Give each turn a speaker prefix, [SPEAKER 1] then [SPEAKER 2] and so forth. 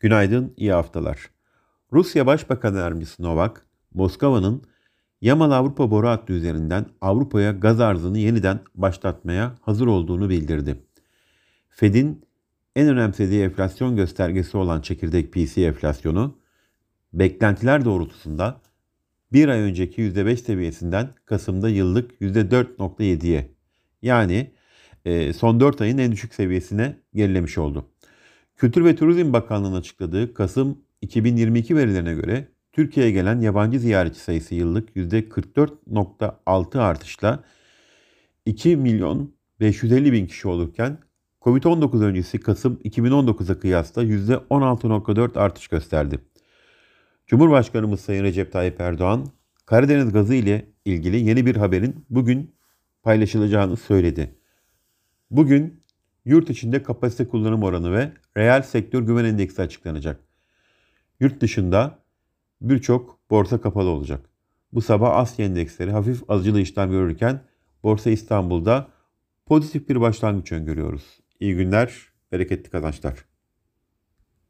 [SPEAKER 1] Günaydın, iyi haftalar. Rusya Başbakan Yardımcısı Novak, Moskova'nın Yamal Avrupa boru hattı üzerinden Avrupa'ya gaz arzını yeniden başlatmaya hazır olduğunu bildirdi. Fed'in en önemsediği enflasyon göstergesi olan çekirdek PC enflasyonu, beklentiler doğrultusunda bir ay önceki %5 seviyesinden Kasım'da yıllık %4.7'ye yani son 4 ayın en düşük seviyesine gerilemiş oldu. Kültür ve Turizm Bakanlığı'nın açıkladığı Kasım 2022 verilerine göre Türkiye'ye gelen yabancı ziyaretçi sayısı yıllık %44.6 artışla 2 milyon 550 bin kişi olurken Covid-19 öncesi Kasım 2019'a kıyasla %16.4 artış gösterdi. Cumhurbaşkanımız Sayın Recep Tayyip Erdoğan, Karadeniz gazı ile ilgili yeni bir haberin bugün paylaşılacağını söyledi. Bugün yurt içinde kapasite kullanım oranı ve reel sektör güven endeksi açıklanacak. Yurt dışında birçok borsa kapalı olacak. Bu sabah Asya endeksleri hafif alıcılı işlem görürken Borsa İstanbul'da pozitif bir başlangıç öngörüyoruz. İyi günler, bereketli kazançlar.